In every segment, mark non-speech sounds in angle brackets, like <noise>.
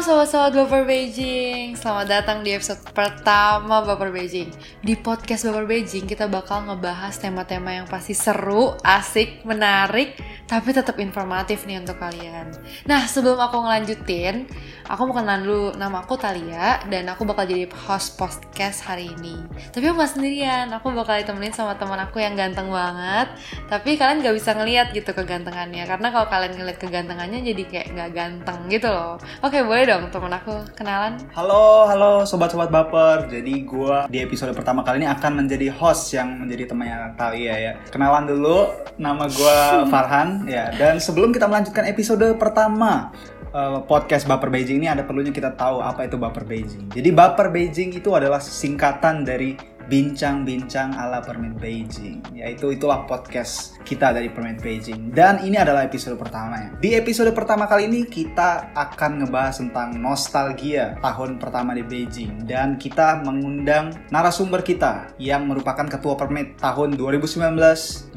Sobat-sobat Baper Beijing. Selamat datang di episode pertama Baper Beijing. Di podcast Baper Beijing kita bakal ngebahas tema-tema yang pasti seru, asik, menarik Tapi tetap informatif nih untuk kalian. Nah sebelum aku ngelanjutin Aku mau kenalan dulu, nama aku Talia Dan aku bakal jadi host podcast hari ini. Tapi aku gak sendirian, aku bakal ditemenin sama teman aku yang ganteng banget. Tapi kalian gak bisa ngeliat gitu kegantengannya. Karena kalau kalian ngeliat kegantengannya jadi kayak gak ganteng gitu loh. Oke boleh dong temen aku kenalan Halo, halo sobat-sobat baper. Jadi gua di episode pertama kali ini akan menjadi host yang menjadi temannya Talia ya. Kenalan dulu, nama gua <laughs> Farhan ya. Dan sebelum kita melanjutkan episode pertama eh, podcast Baper Beijing ini ada perlunya kita tahu apa itu Baper Beijing. Jadi Baper Beijing itu adalah singkatan dari bincang-bincang ala Permen Beijing. Yaitu itulah podcast kita dari Permen Beijing. Dan ini adalah episode pertama ya. Di episode pertama kali ini kita akan ngebahas tentang nostalgia tahun pertama di Beijing. Dan kita mengundang narasumber kita yang merupakan ketua Permen tahun 2019-2020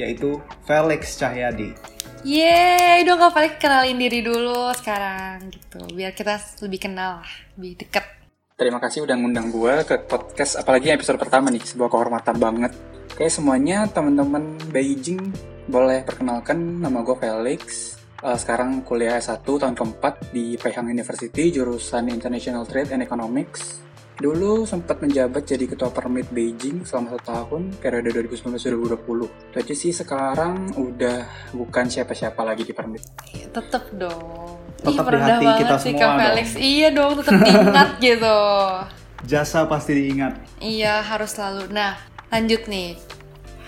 yaitu Felix Cahyadi. Yeay, dong Kak Felix kenalin diri dulu sekarang gitu. Biar kita lebih kenal lah, lebih deket Terima kasih udah ngundang gue ke podcast, apalagi episode pertama nih, sebuah kehormatan banget. Oke semuanya, teman-teman Beijing, boleh perkenalkan nama gue Felix. Eh, sekarang kuliah S1 tahun keempat di Peihang University, jurusan International Trade and Economics. Dulu sempat menjabat jadi ketua permit Beijing selama satu tahun, periode 2019-2020. Itu sih sekarang udah bukan siapa-siapa lagi di permit. ya, Tetep dong Tetep di merendah hati kita sih semua Kak dong. Felix. Iya dong, tetep diingat <laughs> gitu. Jasa pasti diingat. Iya, harus selalu. Nah, lanjut nih.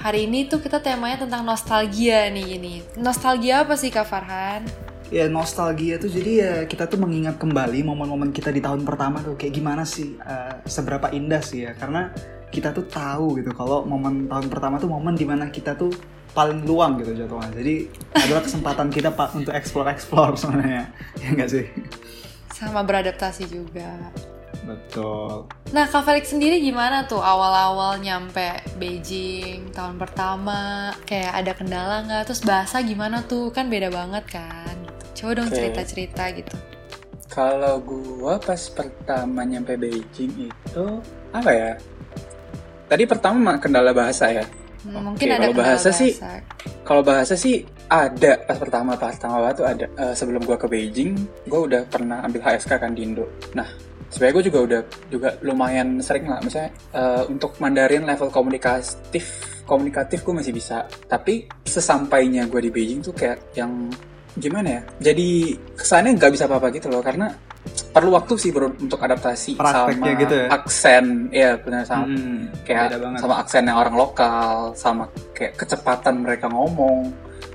Hari ini tuh kita temanya tentang nostalgia nih ini. Nostalgia apa sih Kak Farhan? ya nostalgia tuh jadi ya kita tuh mengingat kembali momen-momen kita di tahun pertama tuh kayak gimana sih eh, seberapa indah sih ya. Karena kita tuh tahu gitu kalau momen tahun pertama tuh momen di mana kita tuh paling luang gitu jatuhnya jadi adalah kesempatan kita pak untuk explore explore sebenarnya ya enggak sih Sama beradaptasi juga betul Nah, Kak Felix sendiri gimana tuh awal-awal nyampe Beijing tahun pertama? Kayak ada kendala nggak? Terus bahasa gimana tuh? Kan beda banget kan? Coba dong cerita-cerita gitu. Kalau gua pas pertama nyampe Beijing itu apa ya? Tadi pertama kendala bahasa ya. Hmm, mungkin ada kalau kendala bahasa sih, Kalau bahasa sih ada pas pertama pas pertama tuh ada. Eh, sebelum gua ke Beijing, gua udah pernah ambil HSK kan di Indo. Nah, sebenarnya gue juga udah juga lumayan sering lah. Misalnya eh, untuk Mandarin level komunikatif komunikatif gue masih bisa. Tapi sesampainya gue di Beijing tuh kayak yang gimana ya? Jadi kesannya nggak bisa apa-apa gitu loh karena perlu waktu sih bro untuk adaptasi Prakteknya sama gitu ya? aksen, ya benar sama Hmm, kayak sama aksennya orang lokal, sama kayak kecepatan mereka ngomong.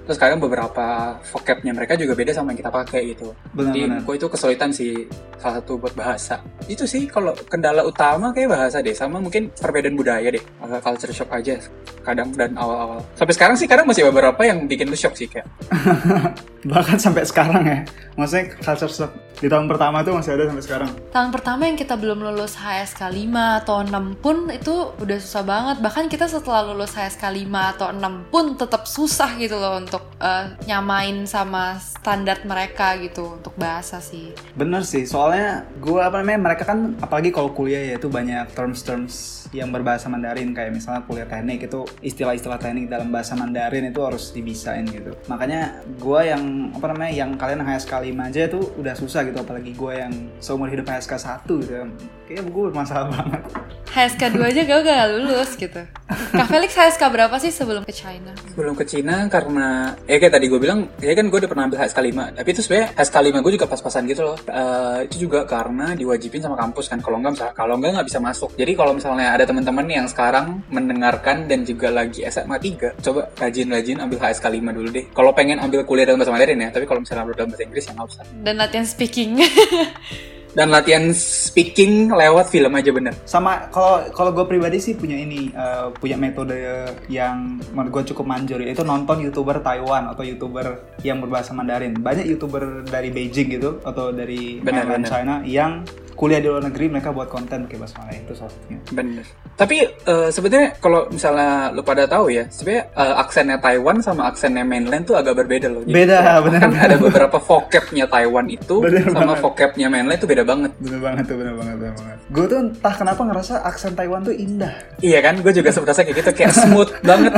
Terus kadang beberapa vocabnya mereka juga beda sama yang kita pakai gitu. Jadi benar-benar gue itu kesulitan sih salah satu buat bahasa. Itu sih kalau kendala utama kayak bahasa deh, sama mungkin perbedaan budaya deh, agak culture shock aja kadang dan awal-awal. Sampai sekarang sih kadang masih beberapa yang bikin lu shock sih kayak. <laughs> bahkan sampai sekarang ya maksudnya culture shock di tahun pertama tuh masih ada sampai sekarang Tahun pertama yang kita belum lulus HSK 5 atau 6 pun itu udah susah banget. Bahkan kita setelah lulus HSK 5 atau 6 pun tetap susah gitu loh untuk eh, nyamain sama standar mereka gitu untuk bahasa sih. Bener sih, soalnya gue apa namanya mereka kan apalagi kalau kuliah ya itu banyak terms-terms yang berbahasa Mandarin kayak misalnya kuliah teknik itu istilah-istilah teknik dalam bahasa Mandarin itu harus dibisain gitu. Makanya gue yang apa namanya yang kalian HSK 5 aja itu udah susah gitu apalagi gue yang seumur hidup HSK 1 gitu. Kayaknya gue bermasalah <laughs> banget. HSK 2 aja gue gak lulus gitu. Kak Felix HSK berapa sih sebelum ke China? Sebelum ke Cina karena ya kayak tadi gue bilang ya kan gue udah pernah ambil HSK 5 tapi itu sebenarnya HSK 5 gue juga pas-pasan gitu loh Eh, itu juga karena diwajibin sama kampus kan kalau enggak bisa kalau enggak nggak bisa masuk jadi kalau misalnya ada teman-teman yang sekarang mendengarkan dan juga lagi SMA 3 coba rajin-rajin ambil HSK 5 dulu deh kalau pengen ambil kuliah dalam bahasa Mandarin ya tapi kalau misalnya ambil dalam bahasa Inggris ya nggak usah Dan latihan speaking. <laughs> dan latihan speaking lewat film aja bener Sama kalau kalau gue pribadi sih punya ini eh, punya metode yang menurut gue cukup manjur yaitu nonton youtuber Taiwan atau youtuber yang berbahasa Mandarin. Banyak youtuber dari Beijing gitu atau dari mainland benar. China yang kuliah di luar negeri mereka buat konten pakai bahasa Mandarin itu salah satunya. Bener. Tapi eh, sebenarnya kalau misalnya lu pada tahu ya, sebenarnya eh, aksennya Taiwan sama aksennya mainland tuh agak berbeda loh. Jadi, Beda, bahkan bener. ada beberapa vocabnya Taiwan itu Bener sama banget. vocabnya mainland itu beda banget. Bener banget tuh, bener banget, bener banget. Gue tuh entah kenapa ngerasa aksen Taiwan tuh indah. Iya kan, gue juga sebenarnya kayak gitu, kayak smooth <laughs> banget.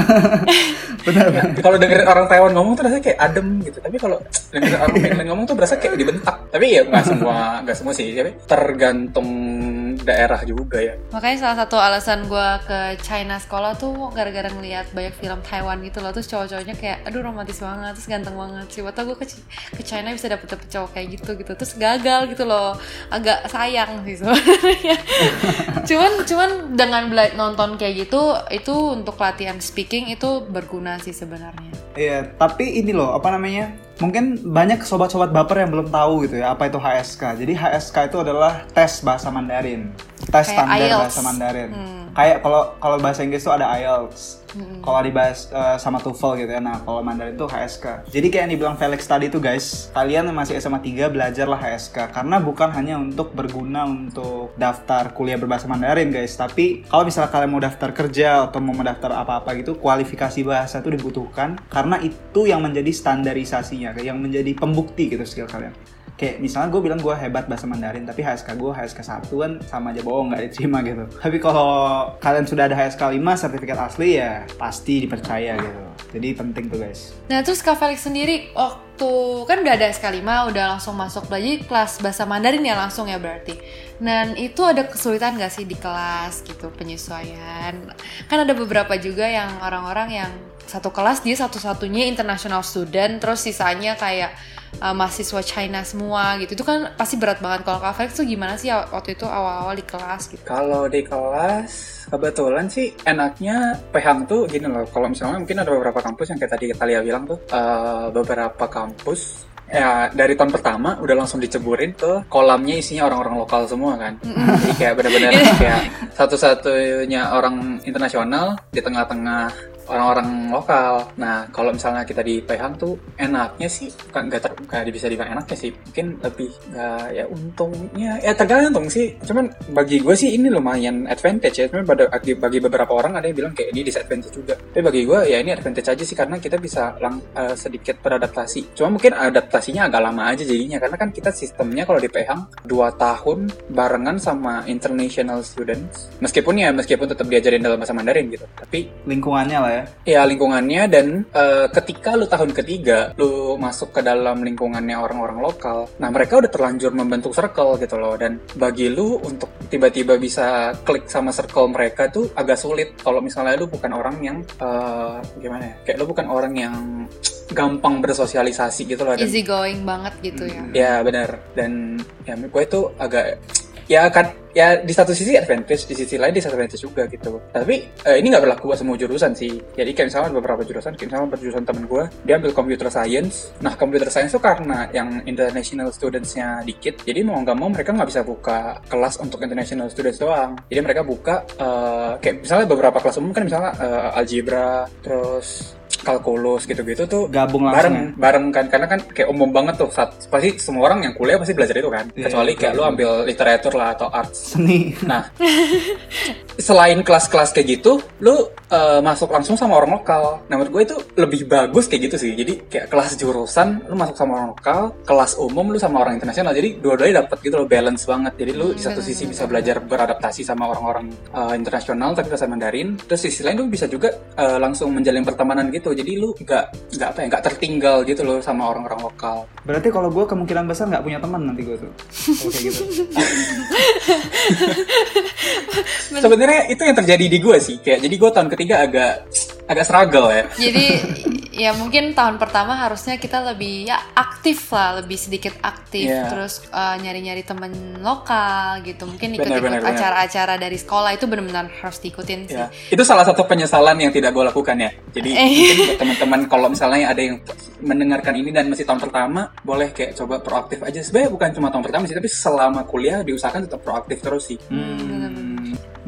Bener banget. kalau dengerin orang Taiwan ngomong tuh rasanya kayak adem gitu. Tapi kalau dengerin orang <laughs> mainland ngomong tuh berasa kayak dibentak. Tapi ya nggak semua, nggak semua sih. Tapi tergantung daerah juga ya. Makanya salah satu alasan gue ke China sekolah tuh gara-gara ngeliat banyak film Taiwan gitu loh. Terus cowok-cowoknya kayak aduh romantis banget, terus ganteng banget sih. Waktu gue ke, ke China bisa dapet dapet cowok kayak gitu gitu. Terus gagal gitu loh, agak sayang sih sebenarnya. <laughs> Cuman cuman dengan nonton kayak gitu, itu untuk latihan speaking itu berguna sih sebenarnya. Iya, tapi ini loh, apa namanya? Mungkin banyak sobat-sobat baper yang belum tahu gitu ya, apa itu HSK. Jadi HSK itu adalah tes bahasa Mandarin. Tes Kayak standar IELTS. bahasa Mandarin. Hmm. Kayak kalau kalau bahasa Inggris itu ada IELTS. Hmm. Kalau dibahas eh, sama TOEFL gitu ya. Nah, kalau Mandarin itu HSK. Jadi kayak yang dibilang Felix tadi tuh guys, kalian yang masih SMA 3 belajarlah HSK karena bukan hanya untuk berguna untuk daftar kuliah berbahasa Mandarin guys, tapi kalau misalnya kalian mau daftar kerja atau mau mendaftar apa-apa gitu, kualifikasi bahasa itu dibutuhkan karena itu yang menjadi standarisasinya, yang menjadi pembukti gitu skill kalian. Kayak misalnya gue bilang gue hebat bahasa Mandarin, tapi HSK gue HSK 1 kan sama aja bohong nggak diterima gitu. Tapi kalau kalian sudah ada HSK 5 sertifikat asli ya pasti dipercaya gitu. Jadi penting tuh guys. Nah terus Kak Felix sendiri waktu kan udah ada SK5 udah langsung masuk belajar kelas bahasa Mandarin ya langsung ya berarti. Dan itu ada kesulitan gak sih di kelas gitu penyesuaian? Kan ada beberapa juga yang orang-orang yang satu kelas dia satu-satunya international student terus sisanya kayak uh, mahasiswa China semua gitu. Itu kan pasti berat banget. Kalau Kak Felix tuh gimana sih waktu itu awal-awal di kelas gitu? Kalau di kelas kebetulan sih enaknya Pehang tuh gini loh. Kalau misalnya mungkin ada beberapa kampus yang kayak tadi Talia bilang tuh eh, beberapa kampus ya dari tahun pertama udah langsung diceburin ke kolamnya isinya orang-orang lokal semua kan. Jadi kayak benar-benar <laughs> kayak satu-satunya orang internasional di tengah-tengah orang-orang lokal. Nah, kalau misalnya kita di Pehang tuh enaknya sih bukan nggak ter, nggak bisa dibilang enaknya sih, mungkin lebih nggak ya untungnya ya tergantung sih. Cuman bagi gue sih ini lumayan advantage ya. Cuman pada bagi, beberapa orang ada yang bilang kayak ini disadvantage juga. Tapi bagi gue ya ini advantage aja sih karena kita bisa lang, eh, sedikit beradaptasi. Cuma mungkin adaptasinya agak lama aja jadinya karena kan kita sistemnya kalau di Pehang dua tahun barengan sama international students. Meskipun ya meskipun tetap diajarin dalam bahasa Mandarin gitu. Tapi Lingkungannya lah ya. Ya lingkungannya dan eh, ketika lu tahun ketiga lu masuk ke dalam lingkungannya orang-orang lokal, nah mereka udah terlanjur membentuk circle gitu loh dan bagi lu untuk tiba-tiba bisa klik sama circle mereka tuh agak sulit kalau misalnya lu bukan orang yang eh, gimana ya, kayak lu bukan orang yang gampang bersosialisasi gitu loh dan Easy going banget gitu ya. Ya benar dan ya gue itu agak ya kan ya di satu sisi advantage di sisi lain disadvantage juga gitu. Tapi eh, ini nggak berlaku buat semua jurusan sih. Jadi kayak misalnya beberapa jurusan kayak misalnya jurusan temen gue dia ambil computer science. Nah computer science itu karena yang international studentsnya dikit jadi mau nggak mau mereka nggak bisa buka kelas untuk international students doang. Jadi mereka buka eh, kayak misalnya beberapa kelas umum kan misalnya eh, algebra terus kalkulus gitu-gitu tuh Gabung bareng langsung ya? bareng kan. Karena kan kayak umum banget tuh. Saat pasti semua orang yang kuliah pasti belajar itu kan. Iya, kecuali kayak lu ambil literatur lah atau arts. Seni. nah <laughs> selain kelas-kelas kayak gitu lu eh, masuk langsung sama orang lokal. Nah menurut gue itu lebih bagus kayak gitu sih. Jadi kayak kelas jurusan lu masuk sama orang lokal kelas umum lu sama orang internasional. Jadi dua-duanya dapet gitu loh balance banget. Jadi lu di satu sisi bisa belajar beradaptasi sama orang-orang eh, internasional tapi bahasa Mandarin. Terus di sisi lain lu bisa juga eh, langsung menjalin pertemanan gitu jadi lu nggak nggak apa ya nggak tertinggal gitu loh sama orang-orang lokal Berarti kalau gue kemungkinan besar nggak punya teman nanti gue tuh. Gitu. <laughs> sebenarnya itu yang terjadi di gue sih kayak jadi gue tahun ketiga agak agak struggle ya Jadi ya mungkin tahun pertama harusnya kita lebih ya aktif lah, lebih sedikit aktif, Iya. terus uh, nyari-nyari temen lokal gitu. Mungkin ikut-ikut acara-acara dari sekolah itu benar-benar harus diikutin sih. Ya, itu salah satu penyesalan yang tidak gue lakukan ya. Jadi Eh. mungkin teman-teman kalau misalnya ada yang mendengarkan ini dan masih tahun pertama, boleh kayak coba proaktif aja. Sebenarnya bukan cuma tahun pertama sih, tapi selama kuliah diusahakan tetap proaktif terus sih. Hmm.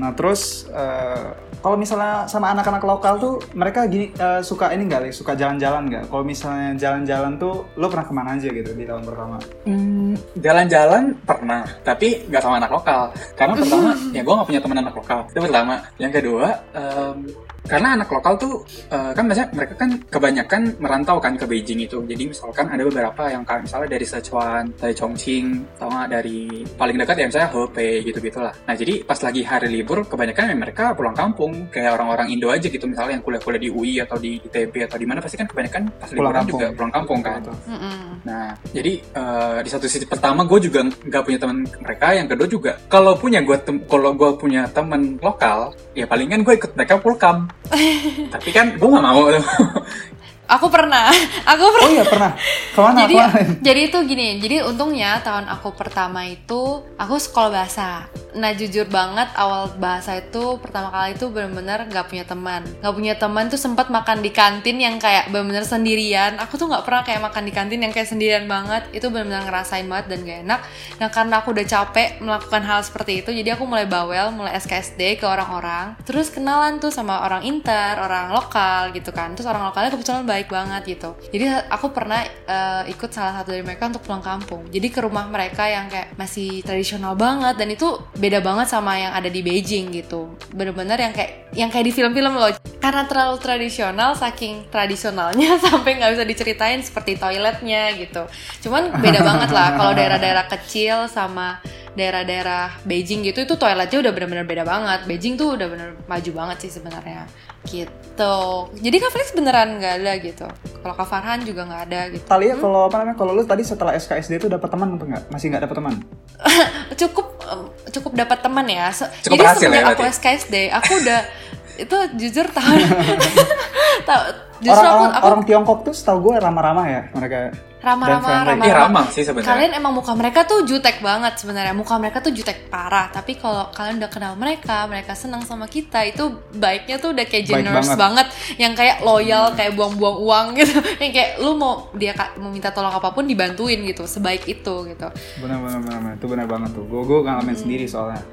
Nah terus eh, kalau misalnya sama anak-anak lokal tuh mereka gini eh, suka ini nggak, suka jalan-jalan nggak? Kalau misalnya jalan-jalan tuh lo pernah ke mana aja gitu di tahun pertama? Hmm, jalan-jalan pernah, tapi nggak sama anak lokal. Karena pertama, <laughs> ya gue nggak punya teman anak lokal. Itu pertama. Yang kedua, em, karena anak lokal tuh eh, kan biasanya mereka kan kebanyakan merantau kan ke Beijing itu. Jadi misalkan ada beberapa yang kayak misalnya dari Sichuan, dari Chongqing, sama dari paling dekat ya misalnya Hebei gitu gitulah. Nah jadi pas lagi hari libur, kebanyakan ya mereka pulang kampung kayak orang-orang Indo aja gitu. Misalnya yang kuliah-kuliah di UI atau di ITB atau di mana pasti kan kebanyakan pas Pulang liburan kampung. juga pulang kampung kan. Betul. Mm-mm. Nah, jadi eh, di satu sisi pertama gue juga nggak punya teman mereka, yang kedua juga kalau punya gue kalau gue punya teman lokal, ya palingan gue ikut mereka welcome. Tapi kan gue nggak mau. Aku pernah, <laughs> aku pernah. Oh iya pernah. Ke mana? jadi Ke mana? <laughs> jadi itu gini jadi untungnya tahun aku pertama itu aku sekolah bahasa nah jujur banget awal bahasa itu pertama kali itu bener-bener nggak punya teman nggak punya teman tuh sempat makan di kantin yang kayak bener-bener sendirian aku tuh nggak pernah kayak makan di kantin yang kayak sendirian banget itu bener-bener ngerasain banget dan gak enak nah karena aku udah capek melakukan hal seperti itu jadi aku mulai bawel mulai SKSD ke orang-orang terus kenalan tuh sama orang inter orang lokal gitu kan terus orang lokalnya kebetulan baik banget gitu. Jadi aku pernah eh, ikut salah satu dari mereka untuk pulang kampung. Jadi ke rumah mereka yang kayak masih tradisional banget dan itu beda banget sama yang ada di Beijing gitu. Bener-bener yang kayak yang kayak di film-film loh. Karena terlalu tradisional saking tradisionalnya <laughs> sampai nggak bisa diceritain seperti toiletnya gitu. Cuman beda banget lah kalau daerah-daerah kecil sama daerah-daerah Beijing gitu itu toiletnya udah bener-bener beda banget Beijing tuh udah bener maju banget sih sebenarnya gitu jadi Kak Felix beneran nggak ada gitu kalau Kak Farhan juga nggak ada gitu Talia kalau apa namanya? Kalau lu tadi setelah SKSD itu dapat teman apa enggak? Masih nggak dapat teman? <laughs> cukup em, cukup dapat teman ya Se- Cukup jadi semenjak ya aku berarti? SKSD aku udah <laughs> itu jujur tahun tahu justru Orang, aku orang, aku orang Tiongkok tuh setahu gue ramah-ramah ya mereka. Ramah-ramah friendly. ramah Iya ramah sih sebenarnya. kalian emang muka mereka tuh jutek banget sebenarnya muka mereka tuh jutek parah tapi kalau kalian udah kenal mereka mereka senang sama kita itu baiknya tuh udah kayak Baik generous banget. banget. yang kayak loyal kayak buang-buang uang gitu <laughs> yang kayak lu mau dia mau minta tolong apa pun dibantuin gitu sebaik itu gitu Benar-benar benar itu benar banget tuh. Gue gue ngalamin sendiri soalnya.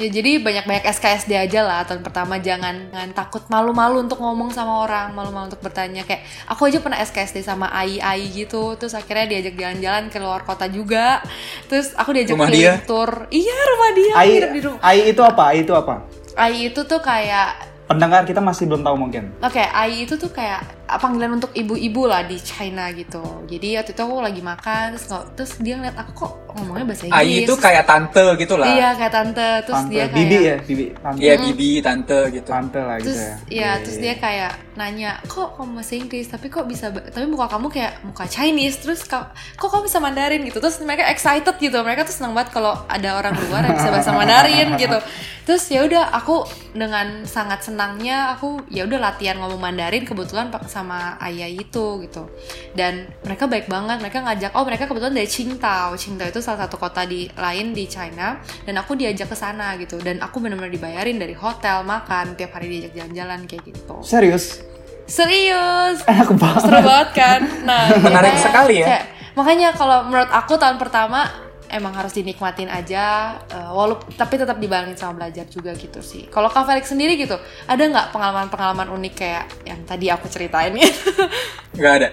Ya jadi banyak-banyak SKSD aja lah tahun pertama jangan jangan takut malu-malu untuk ngomong sama orang, malu-malu untuk bertanya kayak aku aja pernah SKSD sama Ai Ai gitu, terus akhirnya diajak jalan-jalan ke luar kota juga, terus aku diajak Rumah keliling dia? tour, iya rumah dia, Ai, nginep di rumah. Ai itu apa? Ai itu apa? Ai itu tuh kayak Pendengar kita masih belum tahu mungkin. Oke, Ai itu tuh kayak panggilan untuk ibu-ibu lah di China gitu. Jadi waktu itu aku lagi makan, terus, terus dia ngeliat aku kok ngomongnya bahasa Inggris. Ai itu kayak tante gitu lah. Iya kayak tante, terus Tante, dia kayak bibi ya, bibi. Tante, Iya bibi, tante gitu. tante lah gitu terus ya. ya terus dia kayak nanya kok kamu bahasa Inggris tapi kok bisa tapi muka kamu kayak muka Chinese terus kok kamu bisa Mandarin gitu terus mereka excited gitu mereka tuh senang banget kalau ada orang luar yang bisa bahasa Mandarin gitu terus ya udah aku dengan sangat senangnya aku ya udah latihan ngomong Mandarin kebetulan sama ayah itu gitu dan mereka baik banget mereka ngajak oh mereka kebetulan dari Qingdao Qingdao itu salah satu kota di lain di China dan aku diajak ke sana gitu dan aku benar-benar dibayarin dari hotel makan tiap hari diajak jalan-jalan kayak gitu Serius? serius <laughs> Enak banget. seru banget kan nah Menarik makanya sekali ya. kayak- makanya kalau menurut aku tahun pertama emang harus dinikmatin aja walaupun tapi tetap dibarengin sama belajar juga gitu sih kalau Kak Felix sendiri gitu ada nggak pengalaman-pengalaman unik kayak yang tadi aku ceritain gitu <laughs> Gak ada.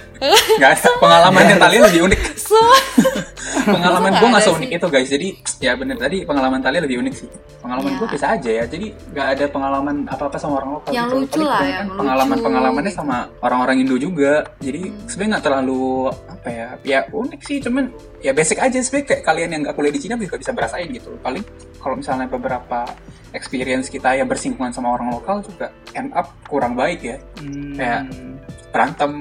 Gak ada. <laughs> Pengalamannya Talia lebih unik. <laughs> semua Pengalaman gue nggak seunik itu guys. Jadi ya bener tadi pengalaman Talia lebih unik sih. Pengalaman Ya. gue bisa aja ya. Jadi gak ada pengalaman apa-apa sama orang lokal. Yang gitu. lucu Paling lah, kebanyakan yang lucu Pengalaman-pengalamannya gitu. sama orang-orang Indo juga. Jadi sebenarnya nggak terlalu apa ya? Ya unik sih. Cuman ya basic aja sebenarnya kayak kalian yang gak kuliah di Cina juga bisa berasain gitu. Paling kalau misalnya beberapa experience kita yang bersinggungan sama orang lokal juga end up kurang baik ya. Hmm. Kayak berantem.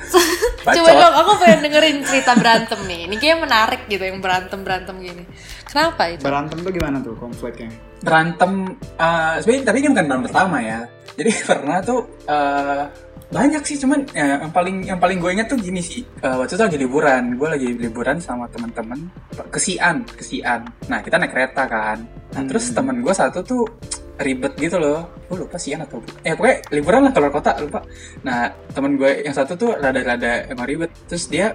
<laughs> coba dong aku pengen dengerin cerita berantem nih ini kayaknya menarik gitu yang berantem berantem gini kenapa itu Berantem tuh gimana tuh konfliknya? berantem uh, sebenarnya tapi ini bukan berantem pertama ya jadi <laughs> pernah tuh uh, banyak sih cuman ya, yang paling yang paling gue ingat tuh gini sih. Uh, waktu itu lagi liburan. Gue lagi liburan sama teman-teman. Ke Sian ke Sian nah kita naik kereta kan. Nah terus Hmm. temen gue satu tuh ribet gitu loh. Gue lupa Sian atau eh pokoknya liburan lah keluar kota lupa. Nah temen gue yang satu tuh rada-rada emang ribet. Terus dia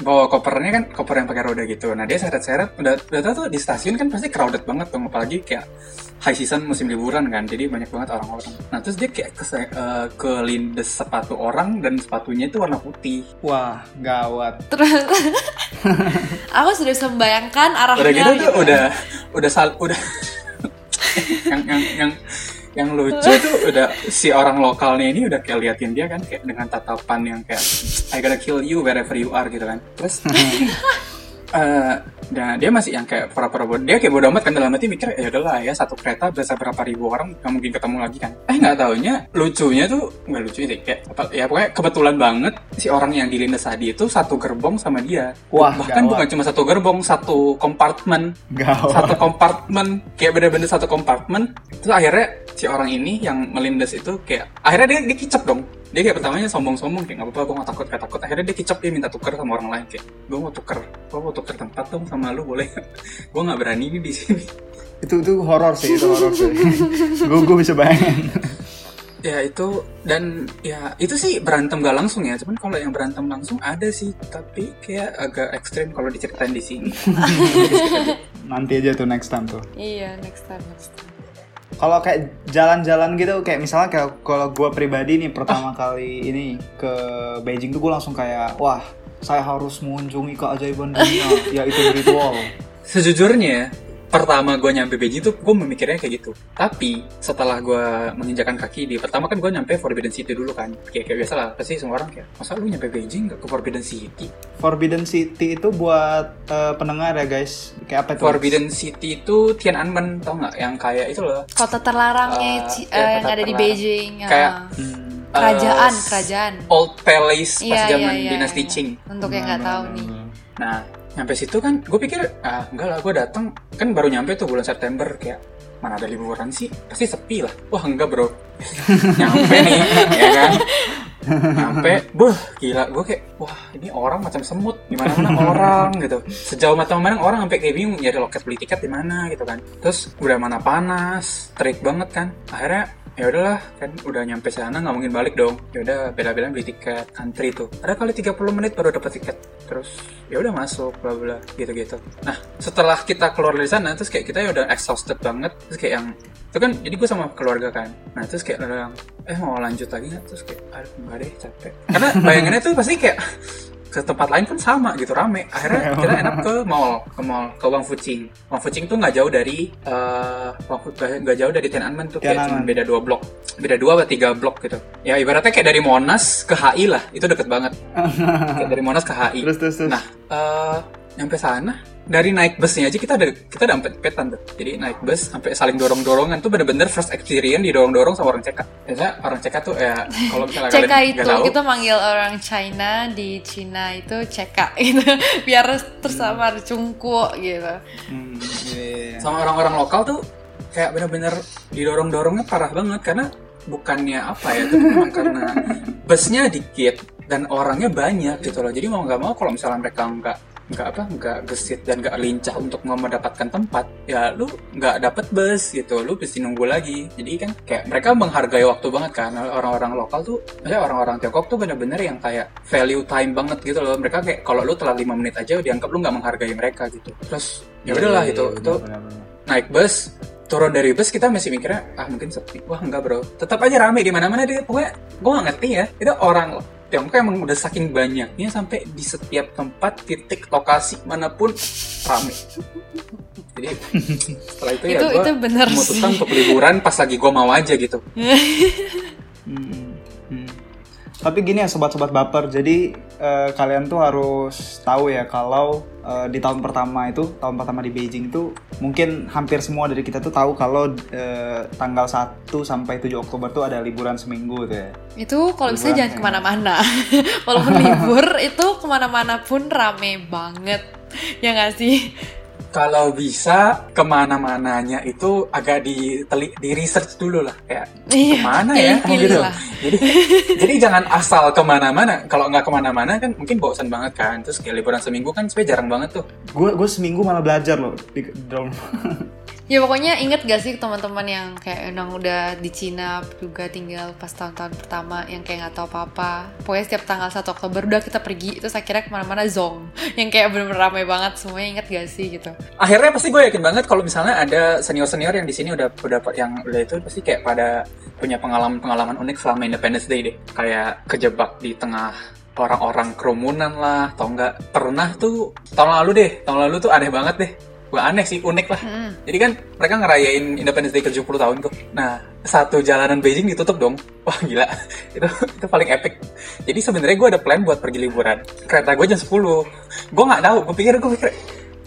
bawa kopernya kan koper yang pakai roda gitu. Nah dia seret-seret, udah udah tau tuh di stasiun kan pasti crowded banget dong, apalagi kayak high season musim liburan kan, jadi banyak banget orang-orang. Nah terus dia kayak ke, uh, kelindes sepatu orang dan sepatunya itu warna putih. Wah, gawat. Terus <laughs> aku sudah bisa membayangkan arahnya. Udah gitu tuh udah udah sal udah <laughs> yang yang yang yang lucu tuh udah si orang lokalnya ini udah kayak liatin dia kan kayak dengan tatapan yang kayak I gotta kill you wherever you are gitu kan terus <laughs> uh, dan dia masih yang kayak pura-pura bodoh. Dia kayak bodoh amat kan dalam hati mikir ya udahlah ya satu kereta berasa berapa ribu orang nggak mungkin ketemu lagi kan. Eh nggak taunya lucunya tuh nggak lucu sih kayak apa ya pokoknya kebetulan banget si orang yang dilindas tadi itu satu gerbong sama dia. Wah, bahkan gawat. bukan cuma satu gerbong satu kompartemen. Gawat. satu kompartemen kayak bener-bener satu kompartemen. Terus akhirnya si orang ini yang melindas itu kayak akhirnya dia, dia kicep dong dia kayak pertamanya sombong-sombong kayak nggak apa-apa gue nggak takut gak takut akhirnya dia kicep dia minta tuker sama orang lain kayak gue mau tuker gue mau tuker tempat dong sama lu boleh <laughs> gue nggak berani nih di sini Itu itu horor sih, itu horor sih. <laughs> gue gue bisa bayangin. ya itu dan ya itu sih berantem gak langsung ya cuman kalau yang berantem langsung ada sih tapi kayak agak ekstrim kalau diceritain di sini <laughs> Nanti aja tuh next time tuh. Iya, next time, next time. Kalau kayak jalan-jalan gitu, kayak misalnya kayak kalau gue pribadi nih pertama kali ini ke Beijing tuh gue langsung kayak, wah saya harus mengunjungi keajaiban dunia, yaitu Great Wall. Sejujurnya, pertama gue nyampe Beijing tuh gue memikirnya kayak gitu. Tapi setelah gue menginjakan kaki di pertama kan gue nyampe Forbidden City dulu kan. Kayak kayak biasa lah, pasti semua orang kayak masa lu nyampe Beijing gak ke Forbidden City? Forbidden City itu buat eh, pendengar ya guys, kayak apa itu? Forbidden City itu Tiananmen tau nggak? Yang kayak itu loh. Kota terlarangnya Ci- ya, eh, yang ada di. Beijing. ya. Kayak Hmm. kerajaan, eh, kerajaan. Old Palace pas Iya, zaman iya, iya, dinasti iya. Qing. Untuk yang nggak tahu nih. Nah, nyampe situ kan, gue pikir, ah enggak lah, gue datang kan baru nyampe tuh bulan September kayak mana ada liburan sih, pasti sepi lah. Wah enggak bro, <laughs> nyampe nih, ya kan? Nyampe, buh gila, gue kayak, wah ini orang macam semut, di mana mana orang gitu. Sejauh mata memandang orang sampai kayak bingung nyari loket beli tiket di mana gitu kan. Terus udah mana panas, terik banget kan. Akhirnya ya udahlah kan udah nyampe sana nggak mungkin balik dong. Ya udah bela-bela beli tiket antri tuh. Ada kali 30 menit baru dapat tiket. Terus ya udah masuk bla bla gitu-gitu. Nah setelah kita keluar dari sana terus kayak kita ya udah exhausted banget. Terus kayak yang itu kan jadi gue sama keluarga kan. Nah terus kayak yang eh mau lanjut lagi nggak? Terus kayak aduh enggak deh capek. Karena bayangannya tuh pasti kayak <laughs> ke tempat lain pun sama gitu rame. Akhirnya <laughs> kita enak ke mall ke mall ke Wang Fucing Wang Fucing tuh nggak jauh dari Wang nggak jauh dari Tiananmen tuh kayak cuma beda dua blok. Beda dua atau tiga blok gitu. Ya ibaratnya kayak dari Monas ke HI lah. Itu deket banget. <laughs> Kayak dari Monas ke HI Terus terus terus. nah eh nyampe sana dari naik busnya aja kita ada kita udah sampai petan tuh. Jadi naik bus sampai saling dorong dorongan tuh bener-bener first experience didorong dorong sama orang CK biasanya orang CK tuh ya kalau misalnya kalian itu nggak tahu. kita manggil orang China di Cina itu CK gitu. <laughs> Biar tersamar cungku gitu. Hmm, iya. sama orang-orang lokal tuh kayak bener-bener didorong-dorongnya parah banget karena bukannya apa ya tapi memang <laughs> karena busnya dikit dan orangnya banyak gitu loh. Jadi mau nggak mau kalau misalnya mereka nggak nggak apa nggak gesit dan nggak lincah untuk mau mendapatkan tempat ya lu nggak dapet bus gitu lu mesti nunggu lagi. Jadi kan kayak mereka menghargai waktu banget kan orang-orang lokal tuh maksudnya orang-orang Tiongkok tuh bener-bener yang kayak value time banget gitu loh. Mereka kayak kalau lu telat 5 menit aja dianggap lu nggak menghargai mereka gitu. Terus ya udahlah Iya, itu iya, itu benar, benar. naik bus turun dari bus kita masih mikirnya ah mungkin sepi. Wah enggak bro. Tetap aja rame di mana mana dia pokoknya gue gak ngerti ya. Itu orang Tiongkok emang udah saking banyaknya sampai di setiap tempat titik lokasi mana pun rame jadi setelah itu, ya Itu- gue itu bener memutuskan sih. untuk liburan pas lagi gue mau aja gitu <laughs> Hmm, hmm. Tapi gini ya sobat-sobat baper, jadi eh, kalian tuh harus tahu ya kalau eh, di tahun pertama itu, tahun pertama di Beijing itu mungkin hampir semua dari kita tuh tahu kalau eh, tanggal 1 sampai 7 Oktober tuh ada liburan seminggu tuh ya. Itu kalau bisa jangan ya. ke mana-mana. <laughs> Walaupun libur itu ke mana-mana pun rame banget. Ya nggak sih? Kalau bisa ke mana-mananya itu agak di di research dulu lah. Kayak Iya, ke mana ya? pilih-pilih gitu. lah. jadi jadi jangan asal ke mana-mana. Kalau nggak ke mana-mana kan mungkin bosan banget kan. Terus kayak liburan seminggu kan sebenarnya jarang banget tuh. Gue gue seminggu malah belajar loh di, di dalam <laughs> Ya pokoknya inget gak sih teman-teman yang kayak emang udah di Cina juga tinggal pas tahun-tahun pertama yang kayak nggak tahu apa-apa. Pokoknya setiap tanggal 1 Oktober udah kita pergi terus akhirnya ke mana-mana zong. <laughs> Yang kayak bener-bener ramai banget semuanya inget gak sih gitu. akhirnya pasti gue yakin banget kalau misalnya ada senior senior yang di sini udah udah yang udah itu pasti kayak pada punya pengalaman pengalaman unik selama Independence Day deh kayak kejebak di tengah orang-orang kerumunan lah atau enggak pernah tuh tahun lalu deh tahun lalu tuh aneh banget deh Wah aneh sih, unik lah. Mm. Jadi kan mereka ngerayain Independence Day ke 70 tahun tuh. Nah, satu jalanan Beijing ditutup dong. <laughs> Wah gila, <laughs> itu itu paling epic. Jadi sebenarnya gue ada plan buat pergi liburan. Kereta gue jam 10. Gue nggak tahu, gue pikir gue pikir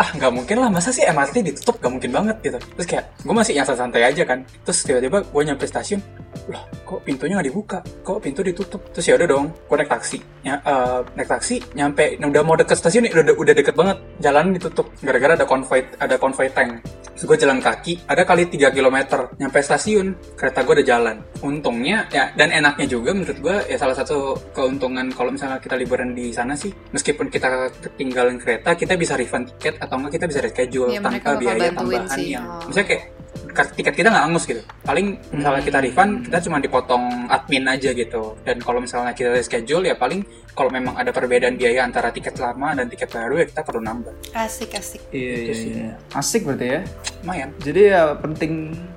ah nggak mungkin lah masa sih MRT ditutup? Gak mungkin banget gitu. Terus kayak gue masih yang santai aja kan. Terus tiba-tiba gue nyampe stasiun lah kok pintunya nggak dibuka? Kok pintu ditutup? Terus ya udah dong gue naik taksi. Ya eh, naik taksi nyampe nah, udah mau deket stasiun nih udah udah deket banget. Jalan ditutup gara-gara ada konvoy ada konvoy tank. Terus gue jalan kaki ada kali 3 km nyampe stasiun. Kereta gue udah jalan. Untungnya ya dan enaknya juga menurut gue ya salah satu keuntungan kalau misalnya kita liburan di sana sih meskipun kita ketinggalan kereta kita bisa refund tiket enggak kita bisa reschedule mereka tanpa biaya tambahan sih. yang Oh. misalnya kayak ka- tiket kita nggak angus gitu paling misalnya kita refund kita cuma dipotong admin aja gitu dan kalau misalnya kita reschedule ya paling kalau memang ada perbedaan biaya antara tiket lama dan tiket baru ya kita perlu nambah Asik asik. Iya, Itu iya, sih. iya. Asik berarti ya. lumayan Jadi ya penting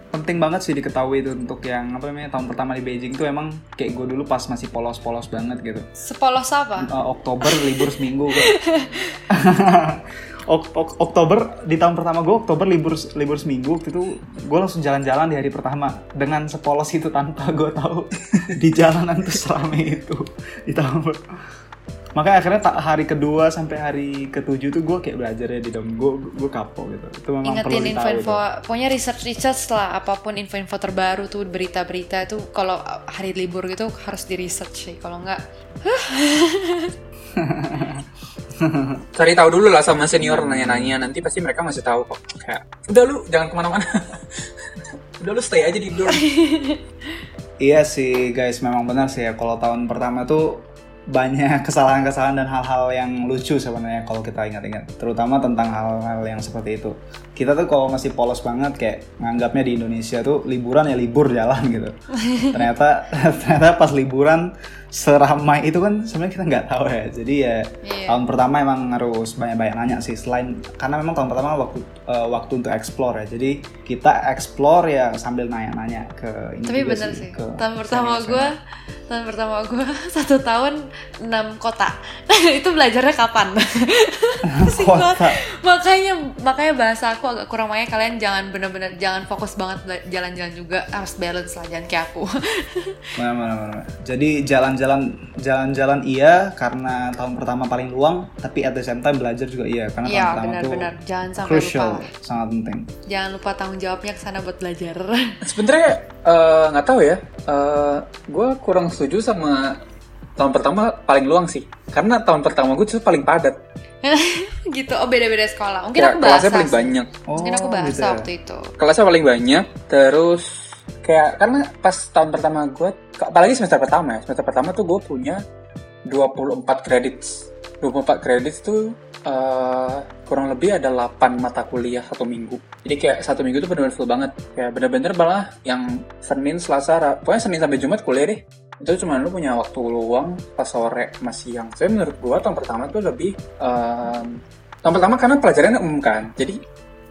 penting banget sih diketahui itu untuk yang apa namanya tahun pertama di Beijing tuh emang kayak gue dulu pas masih polos-polos banget gitu. Sepolos apa? Eh, Oktober libur seminggu. <laughs> Ok- ok- Oktober di tahun pertama gue Oktober libur libur seminggu waktu itu gue langsung jalan-jalan di hari pertama dengan sepolos itu tanpa <laughs> gue tahu di jalanan tuh selama itu di tahun makanya akhirnya tak hari kedua sampai hari ketujuh tuh gue kayak belajar ya di dalam gue gue kapok gitu itu memang perlu Ingetin info-info, tuh. pokoknya research-research lah, apa pun info-info terbaru tuh, berita-berita itu kalau hari libur gitu harus di research sih, kalau nggak <laughs> <laughs> cari tahu dulu lah sama senior nanya-nanya. Nanti pasti mereka masih tahu kok. Kayak udah lu jangan ke mana-mana. <laughs> Udah lu stay aja di dorm <laughs> Iya sih guys, memang benar sih ya. Kalau tahun pertama tuh banyak <laughs> kesalahan-kesalahan dan hal-hal yang lucu sebenarnya kalau kita ingat-ingat, terutama tentang hal-hal yang seperti itu. Kita tuh kalau masih polos banget kayak nganggapnya di Indonesia tuh liburan ya libur jalan gitu. <laughs> ternyata <laughs> ternyata pas liburan seramai itu kan sebenarnya kita nggak tahu ya. Jadi ya Iya. tahun pertama emang harus banyak-banyak nanya sih selain karena memang tahun pertama waktu eh, waktu untuk explore ya. Jadi kita explore ya sambil nanya-nanya ke ini Tapi bener sih, sih, ke tahun pertama gue, tahun pertama gue <laughs> satu tahun enam kota. <laughs> itu belajarnya kapan? <laughs> Kota. makanya makanya bahasa aku agak kurang makanya kalian jangan bener-bener jangan fokus banget jalan-jalan juga harus balance lah jangan kayak aku. Benar, benar, benar. Jadi jalan-jalan jalan-jalan iya karena tahun pertama paling luang, tapi at the same time belajar juga iya karena Iya tahun pertama tuh benar-benar jangan sampai crucial, lupa. sangat penting. Jangan lupa tanggung jawabnya ke sana buat belajar. sebenarnya eh, nggak tahu ya gue kurang setuju sama tahun pertama paling luang sih karena tahun pertama gue tuh paling padat <laughs> gitu. Oh beda-beda sekolah. Mungkin Ya, aku bahasa. kelasnya paling sih. banyak Mungkin aku Oh, bahasa gitu ya. waktu itu. kelasnya paling banyak terus kayak karena pas tahun pertama gue apalagi semester pertama ya semester pertama tuh gue punya 24 kredit 24 kredit tuh eh, kurang lebih ada 8 mata kuliah satu minggu jadi kayak satu minggu tuh bener-bener full banget kayak bener-bener malah yang Senin Selasa pokoknya Senin sampai Jumat kuliah deh itu cuma lu punya waktu luang pas sore sama siang. Saya menurut gua tahun pertama tuh lebih em, tahun pertama karena pelajarannya umum kan. Jadi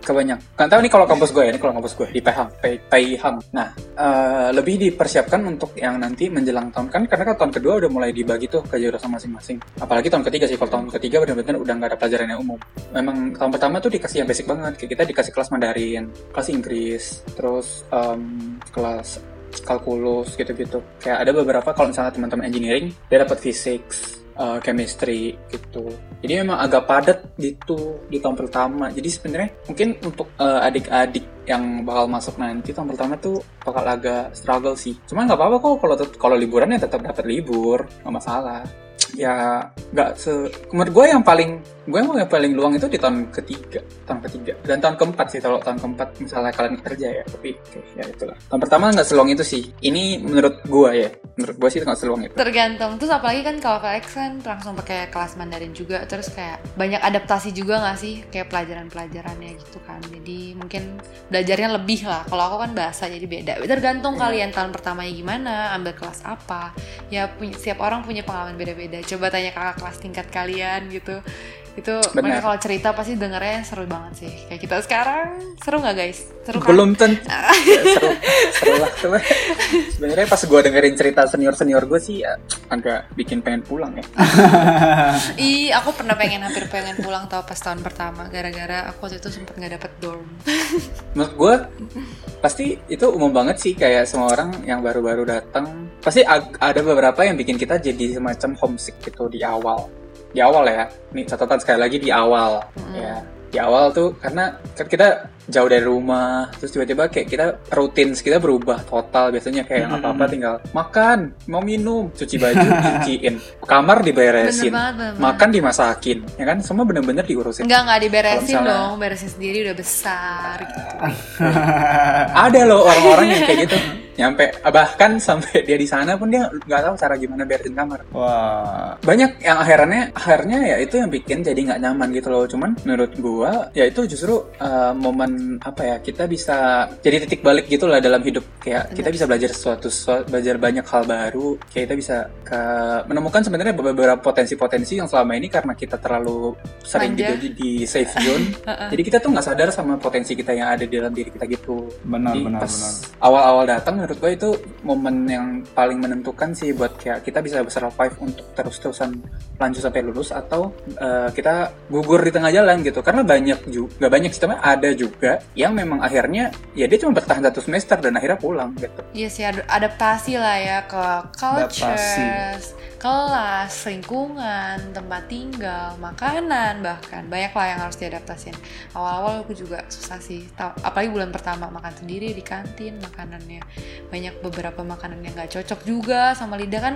kebanyak nggak tahu nih kalau kampus gue ya ini kalau kampus gue di Pehang Pe- Peihang nah eh, lebih dipersiapkan untuk yang nanti menjelang tahun kan karena kan tahun kedua udah mulai dibagi tuh ke jurusan masing-masing. Apalagi tahun ketiga sih kalau tahun ketiga benar-benar udah nggak ada pelajaran yang umum. Memang tahun pertama tuh dikasih yang basic banget kayak kita dikasih kelas Mandarin kelas Inggris terus em, kelas kalkulus gitu-gitu. Kayak ada beberapa kalau misalnya teman-teman engineering dia dapat physics uh, chemistry gitu. Jadi memang agak padat gitu di tahun pertama. Jadi sebenarnya mungkin untuk uh, adik-adik yang bakal masuk nanti tahun pertama tuh bakal agak struggle sih. Cuman nggak apa-apa kok kalau kalau liburan ya tetap dapat libur nggak masalah. Ya nggak se menurut gue yang paling gue emang yang paling luang itu di tahun ketiga tahun ketiga. Dan tahun keempat sih kalau tahun keempat misalnya kalian kerja ya. Tapi oke ya itulah. Tahun pertama nggak seluang itu sih. Ini menurut gue ya. Menurut gue sih nggak seluang itu. Tergantung. Terus apalagi kan kalau Felix kan langsung pakai kelas Mandarin juga. Terus kayak banyak adaptasi juga nggak sih? Kayak pelajaran-pelajarannya gitu kan. Jadi mungkin belajarnya lebih lah. Kalau aku kan bahasa jadi beda. Tergantung Iya. kalian tahun pertamanya gimana ambil kelas apa. Ya punya, setiap orang punya pengalaman beda-beda. Coba tanya kakak kelas tingkat kalian gitu itu mereka kalau cerita pasti dengernya seru banget sih. Kayak kita sekarang seru nggak guys? Seru kan? Belum tentu. <laughs> Ya, seru. Seru lah seru. sebenarnya pas gue dengerin cerita senior senior gue sih ya agak bikin pengen pulang ya. <laughs> Ih, aku pernah pengen hampir pengen pulang tau pas tahun pertama gara-gara aku waktu itu sempet nggak dapet dorm. <laughs> menurut gue pasti itu umum banget sih kayak semua orang yang baru-baru datang. Pasti ada beberapa yang bikin kita jadi semacam homesick gitu di awal di awal ya. Nih catatan sekali lagi di awal. Ya di awal tuh karena kan kita jauh dari rumah terus tiba-tiba kayak kita rutin kita berubah total biasanya kayak Mm-mm. apa-apa tinggal makan mau minum cuci baju <laughs> cuciin. Kamar diberesin Bener banget, bener makan dimasakin ya kan? Semua bener-bener diurusin. Enggak nggak diberesin misalnya- dong, beresin sendiri udah besar. Gitu. ada loh orang-orang yang kayak gitu <laughs> nyampe bahkan <laughs> sampai dia di sana pun dia nggak tahu cara gimana beresin kamar. Wah, banyak yang akhirnya akhirnya ya itu yang bikin jadi nggak nyaman gitu loh. Cuman menurut gua ya itu justru uh, momen apa ya kita bisa jadi titik balik gitu lah dalam hidup. Kayak kita bisa belajar sesuatu, sesuatu belajar banyak hal baru. Kayak kita bisa ke menemukan sebenarnya beberapa potensi-potensi yang selama ini karena kita terlalu sering Manja. gitu di, di safe <laughs> zone jadi kita tuh nggak sadar sama potensi kita yang ada di dalam diri kita gitu. Benar jadi benar pas benar. awal-awal datang menurut gue itu momen yang paling menentukan sih buat kayak kita bisa survive untuk terus-terusan lanjut sampai lulus atau eh, kita gugur di tengah jalan gitu. Karena banyak juga banyak sistemnya ada juga yang memang akhirnya ya dia cuma bertahan satu semester dan akhirnya pulang gitu. Iya sih ad- adaptasi lah ya ke cultures, kelas, lingkungan, tempat tinggal, makanan bahkan banyak lah yang harus diadaptasin. Awal-awal aku juga susah sih, apalagi bulan pertama makan sendiri di kantin makanannya banyak beberapa makanan yang nggak cocok juga sama lidah kan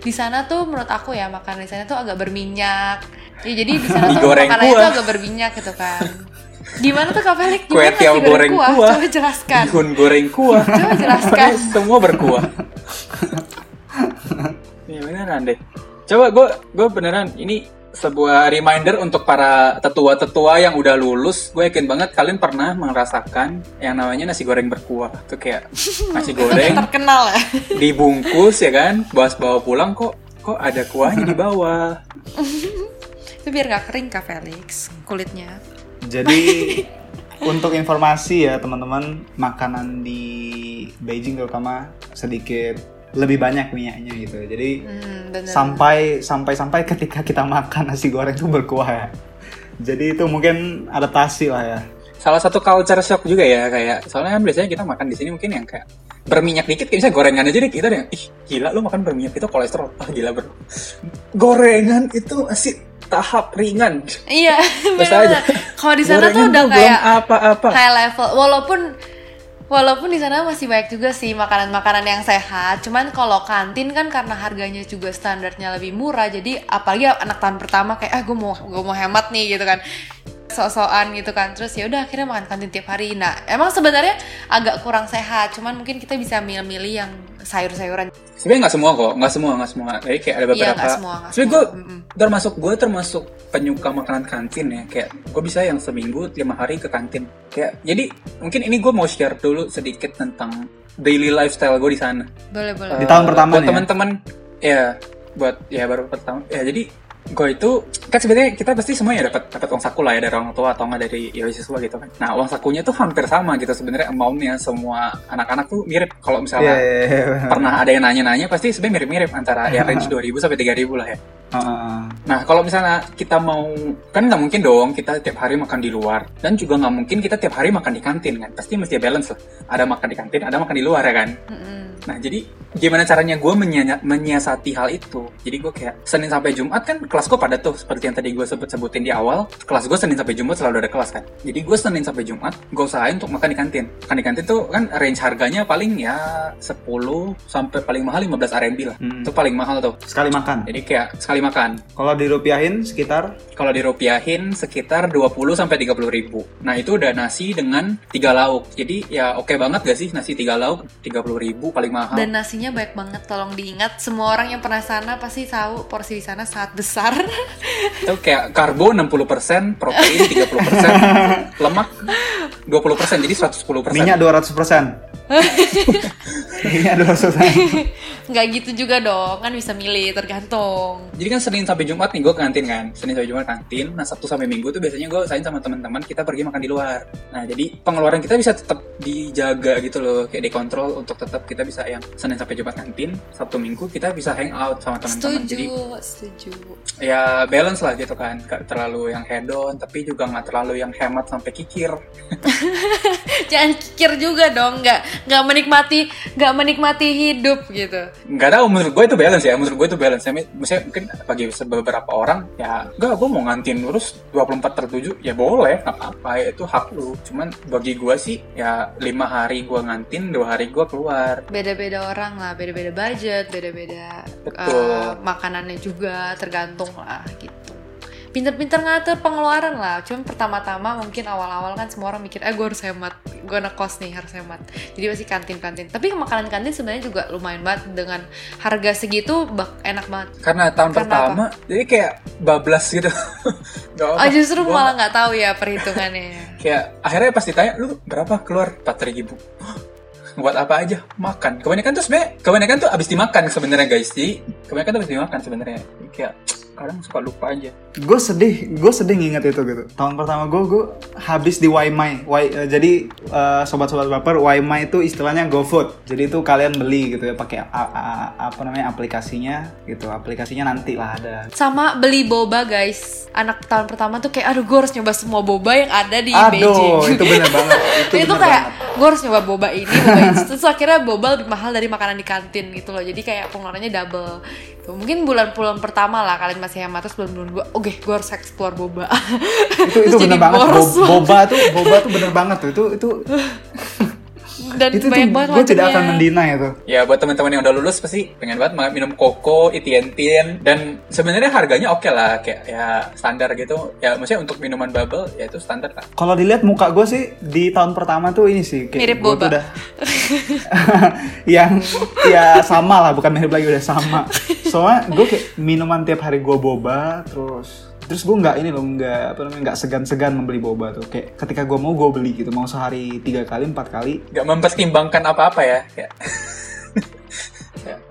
di sana tuh menurut aku ya makanan di sana tuh agak berminyak. Ya, jadi di sana tuh kuah. tuh agak berminyak gitu kan. Gimana tuh Kak Felix? Kue tiaw goreng kuah. Coba jelaskan. bihun goreng kuah Coba jelaskan. <laughs> semua berkuah <laughs> ya beneran deh. Coba gue gue beneran ini sebuah reminder untuk para tetua-tetua yang udah lulus. Gue yakin banget kalian pernah merasakan yang namanya nasi goreng berkuah. Itu kayak <laughs> nasi goreng terkenal ya. dibungkus ya kan? Bawa bawa pulang kok kok ada kuahnya di bawah? <laughs> Itu biar nggak kering kak Felix kulitnya. Jadi <laughs> untuk informasi ya teman-teman, makanan di Beijing terutama sedikit lebih banyak minyaknya gitu. Jadi hmm, sampai sampai sampai ketika kita makan nasi goreng itu berkuah ya. Jadi itu mungkin adaptasi lah ya. salah satu culture shock juga ya kayak soalnya kan biasanya kita makan di sini mungkin yang kayak berminyak dikit kayak misalnya gorengan aja deh kita yang ih gila lu makan berminyak itu kolesterol ah gila bro gorengan itu masih tahap ringan iya Biasa aja. bener kalau di sana tuh udah belum kayak apa-apa high level walaupun walaupun di sana masih banyak juga sih makanan-makanan yang sehat cuman kalau kantin kan karena harganya juga standarnya lebih murah jadi apalagi anak tahun pertama kayak ah gue mau gue mau hemat nih gitu kan. Sok-sokan gitu kan. Terus ya udah akhirnya makan kantin tiap hari. Nah emang sebenarnya agak kurang sehat cuman mungkin kita bisa milih-milih yang sayur-sayuran. Sebenarnya nggak semua kok nggak semua nggak semua. Jadi kayak ada Iya, beberapa nggak semua, nggak sebenarnya semua. gue Mm-mm. termasuk gue termasuk penyuka makanan kantin ya. Kayak gue bisa yang seminggu lima hari ke kantin. Kayak jadi mungkin ini gue mau share dulu sedikit tentang daily lifestyle gue di sana. Boleh boleh. Di tahun pertama buat nih ya? teman-teman ya buat ya baru pertama. Ya jadi gue itu kan sebenarnya kita pasti semuanya dapat dapat uang saku lah ya dari orang tua atau nggak dari ya siswa gitu kan nah uang sakunya tuh hampir sama gitu sebenarnya amountnya semua anak-anak tuh mirip kalau misalnya iya, iya. pernah ada yang nanya-nanya pasti sebenarnya mirip-mirip antara ya <laughs> range 2000 sampai 3000 lah ya Heeh. Nah, kalau misalnya kita mau, kan nggak mungkin dong kita tiap hari makan di luar. Dan juga nggak mungkin kita tiap hari makan di kantin kan. Pasti mesti balance lah. Ada makan di kantin, ada makan di luar ya kan. Mm-mm. Nah, jadi gimana caranya gue menyiasati hal itu? Jadi gue kayak Senin sampai Jumat kan kelas gue pada tuh seperti yang tadi gue sebut-sebutin di awal. Kelas gue Senin sampai Jumat selalu ada kelas kan. Jadi gue Senin sampai Jumat gue usahain untuk makan di kantin. Makan di kantin tuh kan range harganya paling ya 10 sampai paling mahal 15 RMB lah. Hmm. Itu paling mahal tuh. Sekali makan. Jadi kayak sekali makan. Kalau dirupiahin sekitar? Kalau dirupiahin sekitar 20 sampai 30 ribu. Nah itu udah nasi dengan tiga lauk. Jadi ya oke okay banget gak sih nasi tiga lauk 30 ribu paling mahal. Dan nasinya banyak banget. Tolong diingat semua orang yang pernah sana pasti tahu porsi di sana sangat besar. itu kayak karbo 60%, protein 30%, <laughs> lemak 20%, jadi 110%. Minyak 200%. Minyak 200%. <laughs> nggak gitu juga dong kan bisa milih tergantung. Jadi kan Senin sampai Jumat nih gue kantin kan. Senin sampai Jumat kantin nah Sabtu sampai Minggu tuh biasanya gue sain sama teman-teman kita pergi makan di luar. Nah jadi pengeluaran kita bisa tetap dijaga gitu loh kayak dikontrol untuk tetap kita bisa yang Senin sampai Jumat kantin Sabtu Minggu kita bisa hang out sama teman-teman. Jadi setuju. ya balance lah gitu kan. Gak terlalu yang hedon tapi juga nggak terlalu yang hemat sampai kikir. <laughs> Jangan kikir juga dong nggak nggak menikmati nggak menikmati hidup gitu. Nggak tahu menurut gue itu balance ya menurut gue itu balance. Ya misalnya mungkin bagi beberapa orang ya enggak gue mau ngantin terus 24 per 7 ya boleh nggak apa-apa ya itu hak lu. Cuman bagi gue sih ya lima hari gue ngantin dua hari gue keluar. Beda-beda orang lah beda-beda budget beda-beda uh, makanannya juga tergantung lah gitu pinter-pinter ngatur pengeluaran lah. Cuman pertama-tama mungkin awal-awal kan semua orang mikir eh gue harus hemat gue kos nih harus hemat. Jadi masih kantin-kantin. Tapi makanan kantin sebenarnya juga lumayan banget dengan harga segitu bak enak banget. Karena tahun karena pertama apa? jadi kayak bablas gitu. <laughs> Gak oh justru gua... malah nggak tahu ya perhitungannya. <laughs> Kayak akhirnya pasti tanya lu berapa keluar? Empat ribu. Buat apa aja? Makan. Kebanyakan tuh sebenarnya kebanyakan tuh abis dimakan sebenarnya guys. Jadi kebanyakan tuh abis dimakan sebenarnya. Kayak kadang suka lupa aja. Gue sedih gue sedih nginget itu gitu. Tahun pertama gue gue habis di Waimai Wai, uh, jadi uh, sobat-sobat baper Waimai itu istilahnya GoFood. Jadi itu kalian beli gitu ya pakai apa namanya aplikasinya gitu. Aplikasinya nanti lah ada. Sama beli boba guys. Anak tahun pertama tuh kayak aduh gue harus nyoba semua boba yang ada di aduh, Beijing. itu bener banget <laughs> itu, itu kayak gue harus nyoba boba ini boba ini. <laughs> Terus akhirnya boba lebih mahal dari makanan di kantin gitu loh. Jadi kayak pengeluarannya double. Mungkin bulan-bulan pertama lah kalian masih hemat terus bulan-bulan gue oke okay, gue harus explore boba. Itu itu <laughs> bener banget. Boba tuh boba tuh bener banget tuh. Itu itu <laughs> dan itu banyak banget gue tidak akan mendina itu. Ya buat teman-teman yang udah lulus pasti pengen banget minum koko itientin dan sebenarnya harganya oke okay lah kayak ya standar gitu. Ya maksudnya untuk minuman bubble ya itu standar lah kalau dilihat muka gue sih di tahun pertama tuh ini sih kayak mirip boba. udah <laughs> <laughs> yang ya sama lah bukan mirip lagi udah sama. <laughs> Soalnya gue kayak minuman tiap hari gue boba terus terus gue nggak ini loh nggak apa namanya nggak segan-segan membeli boba tuh. Kayak ketika gue mau gue beli gitu. Mau sehari tiga kali empat kali. Nggak mempertimbangkan apa-apa ya kayak <laughs>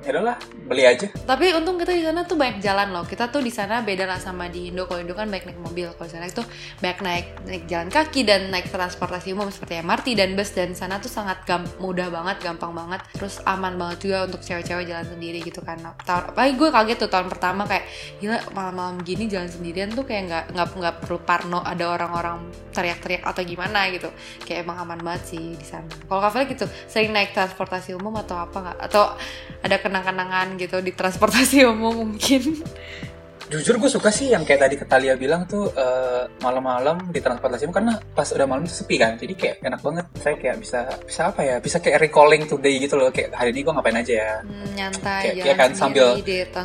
ya udahlah beli aja. Tapi untung kita di sana tuh banyak jalan loh. Kita tuh di sana beda lah sama di Indo. Kalau Indo kan banyak naik mobil. Kalau sana itu banyak naik naik jalan kaki dan naik transportasi umum seperti MRT dan bus. Dan sana tuh sangat gam mudah banget gampang banget. Terus aman banget juga untuk cewek-cewek jalan sendiri gitu kan. Tahun apa gue kaget tuh tahun pertama kayak gila malam-malam gini jalan sendirian tuh kayak nggak nggak nggak perlu parno ada orang-orang teriak-teriak atau gimana gitu. Kayak emang aman banget sih di sana. Kalau kafe gitu sering naik transportasi umum atau apa nggak? Atau ada kenang-kenangan gitu di transportasi <laughs> umum mungkin. Jujur gue suka sih yang kayak tadi Ketalia bilang tuh uh, malam-malam di transportasi umum karena pas udah malam tuh sepi kan jadi kayak enak banget. Saya kayak bisa bisa apa ya bisa kayak recalling today gitu loh kayak hari ini gue ngapain aja ya. Hmm, nyantai kayak, kayak kan sambil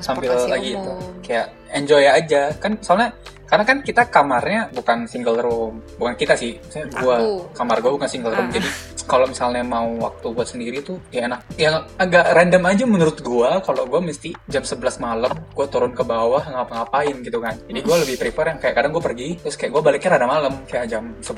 sambil lagi itu. kayak enjoy aja. Kan soalnya karena kan kita kamarnya bukan single room. Bukan kita sih. Misalnya gua kamar gua bukan single room. Uh. jadi kalau misalnya mau waktu buat sendiri tuh ya enak. Yang agak random aja menurut gua. Kalau gua mesti jam 11 malam gua turun ke bawah ngapa-ngapain gitu kan. Jadi gua lebih prefer yang kayak kadang gua pergi terus kayak gua baliknya rada malam. Kayak jam 10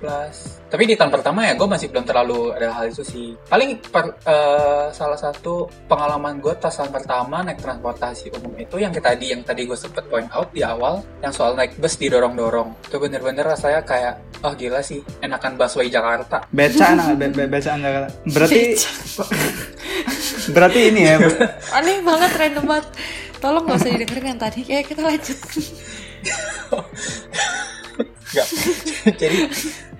11 tapi di tahun pertama ya gua masih belum terlalu ada hal itu sih. Paling per, uh, salah satu pengalaman gua tas tahun pertama naik transportasi umum itu yang tadi yang tadi gue sempet point out di awal yang soal soal naik bus didorong-dorong. Itu bener-bener rasanya kayak oh gila sih enakan busway Jakarta. Beca enak be be becaan Jakarta berarti <laughs> berarti ini ya aneh banget random banget. Tolong gak usah didengerin yang tadi. Kayak kita lanjut. <laughs> Gak. jadi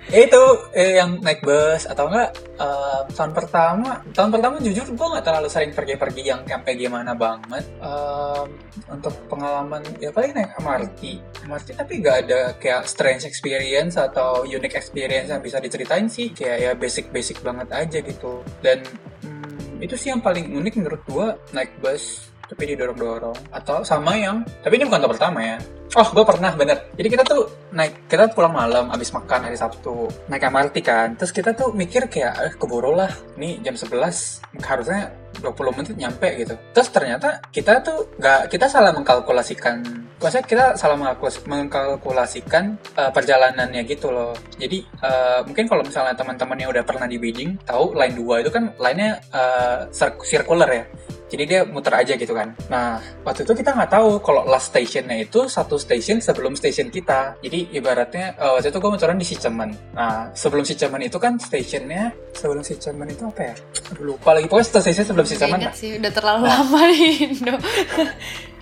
Ya itu eh, yang naik bus atau enggak eh, tahun pertama tahun pertama jujur gue nggak terlalu sering pergi-pergi yang sampai gimana banget Em, untuk pengalaman ya paling naik MRT MRT tapi nggak ada kayak strange experience atau unique experience yang bisa diceritain sih kayak ya basic-basic banget aja gitu. Dan hmm, itu sih yang paling unik menurut gue naik bus tapi didorong-dorong. Atau sama yang tapi ini bukan tahun pertama ya. Oh gue pernah bener. Jadi kita tuh naik kita pulang malam abis makan hari Sabtu naik MRT kan. Terus kita tuh mikir kayak eh keburu lah ini jam 11 harusnya 20 menit nyampe gitu terus ternyata kita tuh nggak kita salah mengkalkulasikan maksudnya kita salah mengkalkulas- mengkalkulasikan eh, perjalanannya gitu loh jadi eh, mungkin kalau misalnya teman-teman yang udah pernah di Beijing tahu line 2 itu kan line-nya eh, cir- circular ya jadi dia muter aja gitu kan. Nah, waktu itu kita nggak tahu kalau last stationnya itu satu station sebelum station kita. Jadi ibaratnya eh, waktu itu gue muteran di Sichemen. Nah, sebelum Sichemen itu kan stationnya sebelum Sichemen itu apa ya? Aduh, lupa lagi. Pokoknya station sebelum Sichemen inget lah. sih, udah terlalu <laughs> lama di Indo.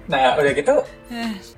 Nah, udah gitu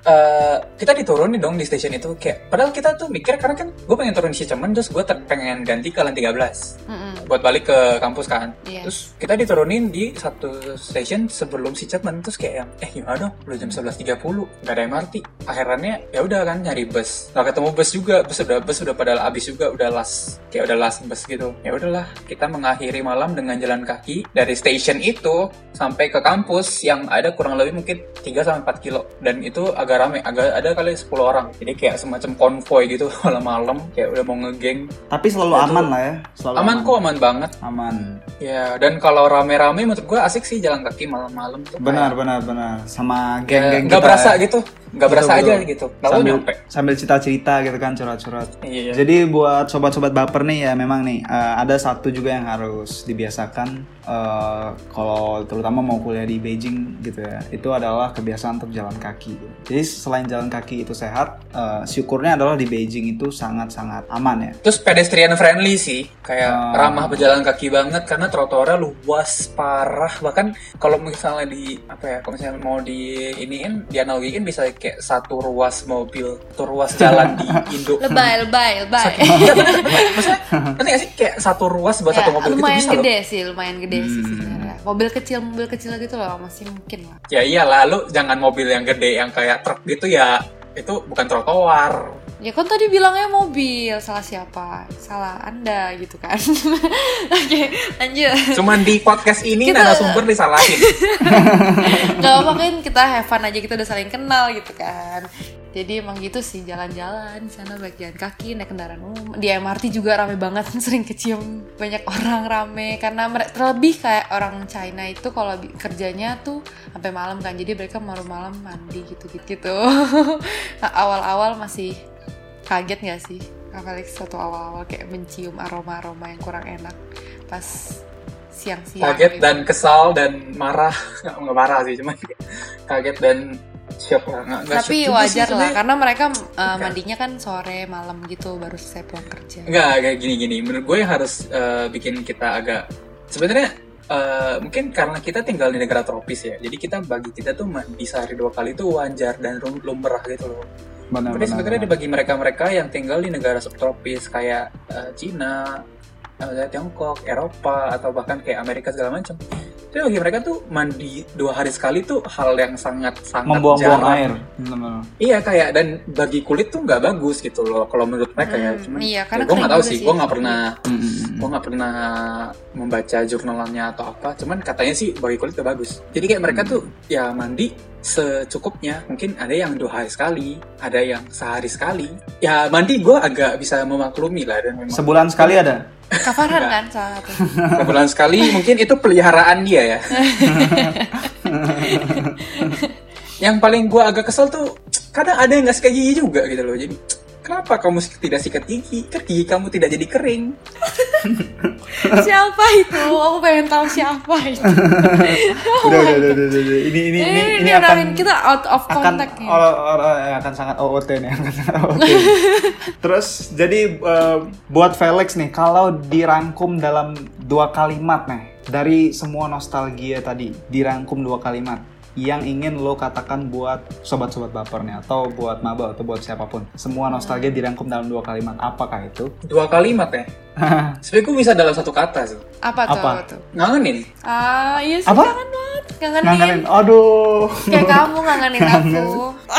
eh, kita diturunin dong di station itu. Kayak padahal kita tuh mikir karena kan gue pengen turun di Sichemen terus gue pengen ganti ke line 13 Mm-mm. buat balik ke kampus kan. Iya. Terus kita diturunin di satu station sebelum si Chatman terus kayak yang eh gimana dong? Udah jam 11.30 nggak ada MRT akhirannya ya udah kan nyari bus. Nggak ketemu bus juga. Bus udah bus udah pada habis juga udah last kayak udah last bus gitu. Ya udahlah kita mengakhiri malam dengan jalan kaki dari station itu sampai ke kampus yang ada kurang lebih mungkin 3 sampai 4 kilo dan itu agak rame agak ada kali 10 orang jadi kayak semacam konvoy gitu <laughs> malam-malam kayak udah mau ngegeng Tapi selalu Itu- aman lah ya. Selalu aman kok aman banget Aman. Ya, dan kalau rame-rame menurut gue asik sih jalan kaki malam-malam tuh. Benar, kayak- benar, benar. Sama Ya, geng-geng nggak berasa ya. gitu, nggak berasa Betul, aja gitu. Lalu sambil nyampe. sambil cerita-cerita gitu kan curhat-curhat. Iya. Jadi buat sobat-sobat baper nih ya memang nih eh, ada satu juga yang harus dibiasakan eh, kalau terutama mau kuliah di Beijing gitu ya. Itu adalah kebiasaan untuk jalan kaki. Jadi selain jalan kaki itu sehat, eh, syukurnya adalah di Beijing itu sangat-sangat aman ya. Terus pedestrian friendly sih, kayak Ah. ramah pejalan kaki banget karena trotoarnya luas parah. Bahkan kalau misalnya di apa ya, kalau misalnya mau di iniin, dianalogiin bisa kayak satu ruas mobil, satu ruas jalan di <laughs> Indo. Lebay, lebay, lebay. <laughs> Maksudnya, nggak sih kayak satu ruas buat Ya, satu mobil gitu lumayan bisa loh. gede sih, lumayan gede sih Hmm. sebenarnya. Mobil kecil, mobil kecil gitu loh masih mungkin lah. Ya iyalah, lu jangan mobil yang gede yang kayak truk gitu ya. Itu bukan trotoar. Ya kan tadi bilangnya mobil, salah siapa? Salah Anda gitu kan. <laughs> Oke, lanjut. Cuman di podcast ini Kita- narasumber disalahin. <laughs> Gak apa kan kita have fun aja kita udah saling kenal gitu kan. Jadi emang gitu sih jalan-jalan di sana baik jalan kaki naik kendaraan umum. Di MRT juga rame banget <laughs> sering kecium banyak orang rame karena mereka terlebih kayak orang China itu kalau kerjanya tuh sampai malam kan. Jadi mereka malam-malam mandi gitu-gitu gitu. <laughs> Nah, awal-awal masih kaget gak sih? Felix waktu awal-awal kayak mencium aroma-aroma yang kurang enak pas siang-siang. kaget gitu. dan kesal dan marah nggak <laughs> nggak marah sih cuman kaget dan shock lah nggak nggak tapi wajar lah karena mereka uh, mandinya kan sore malam gitu baru selesai pulang kerja. Nggak kayak gini gini menurut gue yang harus eh, bikin kita agak sebenarnya eh, mungkin karena kita tinggal di negara tropis ya jadi kita bagi kita tuh mandi sehari dua kali itu wajar dan lum- lumrah gitu loh. Benar, Tapi benar, sebenarnya benar. bagi mereka-mereka yang tinggal di negara subtropis kayak eh, Cina, eh, Tiongkok, Eropa atau bahkan kayak Amerika segala macam. Itu bagi mereka tuh mandi dua hari sekali tuh hal yang sangat sangat membuang-buang jarang. air. Iya kayak dan bagi kulit tuh nggak bagus gitu loh kalau menurut mereka ya. Hmm, Cuman iya, ya, karena gue nggak tahu sih, gue nggak pernah Mm-mm. gue nggak pernah membaca jurnalannya atau apa cuman katanya sih bagi kulit tuh bagus jadi kayak mereka tuh ya mandi secukupnya mungkin ada yang dua hari sekali ada yang sehari sekali ya mandi gue agak bisa memaklumi lah dan memang Sebulan sekali ada. Kafaran kan salah satu. Sebulan sekali mungkin itu peliharaan dia ya. <laughs> Yang paling gue agak kesel tuh kadang ada yang nggak sikat gigi juga gitu loh. Jadi kenapa kamu tidak sikat gigi? Kan gigi kamu tidak jadi kering. <laughs> Siapa itu? Aku pengen tahu siapa itu. <laughs> Udah, udah, udah, udah, udah. Ini ini ini ini, ini akan kita out of akan contact nih or, or- eh, akan sangat OOT nih <laughs> akan sangat OOT. Terus jadi eh, buat Felix nih kalau dirangkum dalam dua kalimat nih dari semua nostalgia tadi dirangkum dua kalimat yang ingin lo katakan buat sobat-sobat baper nih atau buat maba atau buat siapa pun. Semua nostalgia dirangkum dalam dua kalimat. Apakah itu? Dua kalimat ya. <laughs> Sebenarnya gue bisa dalam satu kata sih. Apa tuh? Apa? tuh? Ngangenin. Ah, iya sih Apa? kangen banget. Ngangenin. Ngangenin. Aduh. Kayak <laughs> kamu ngangenin aku. <laughs>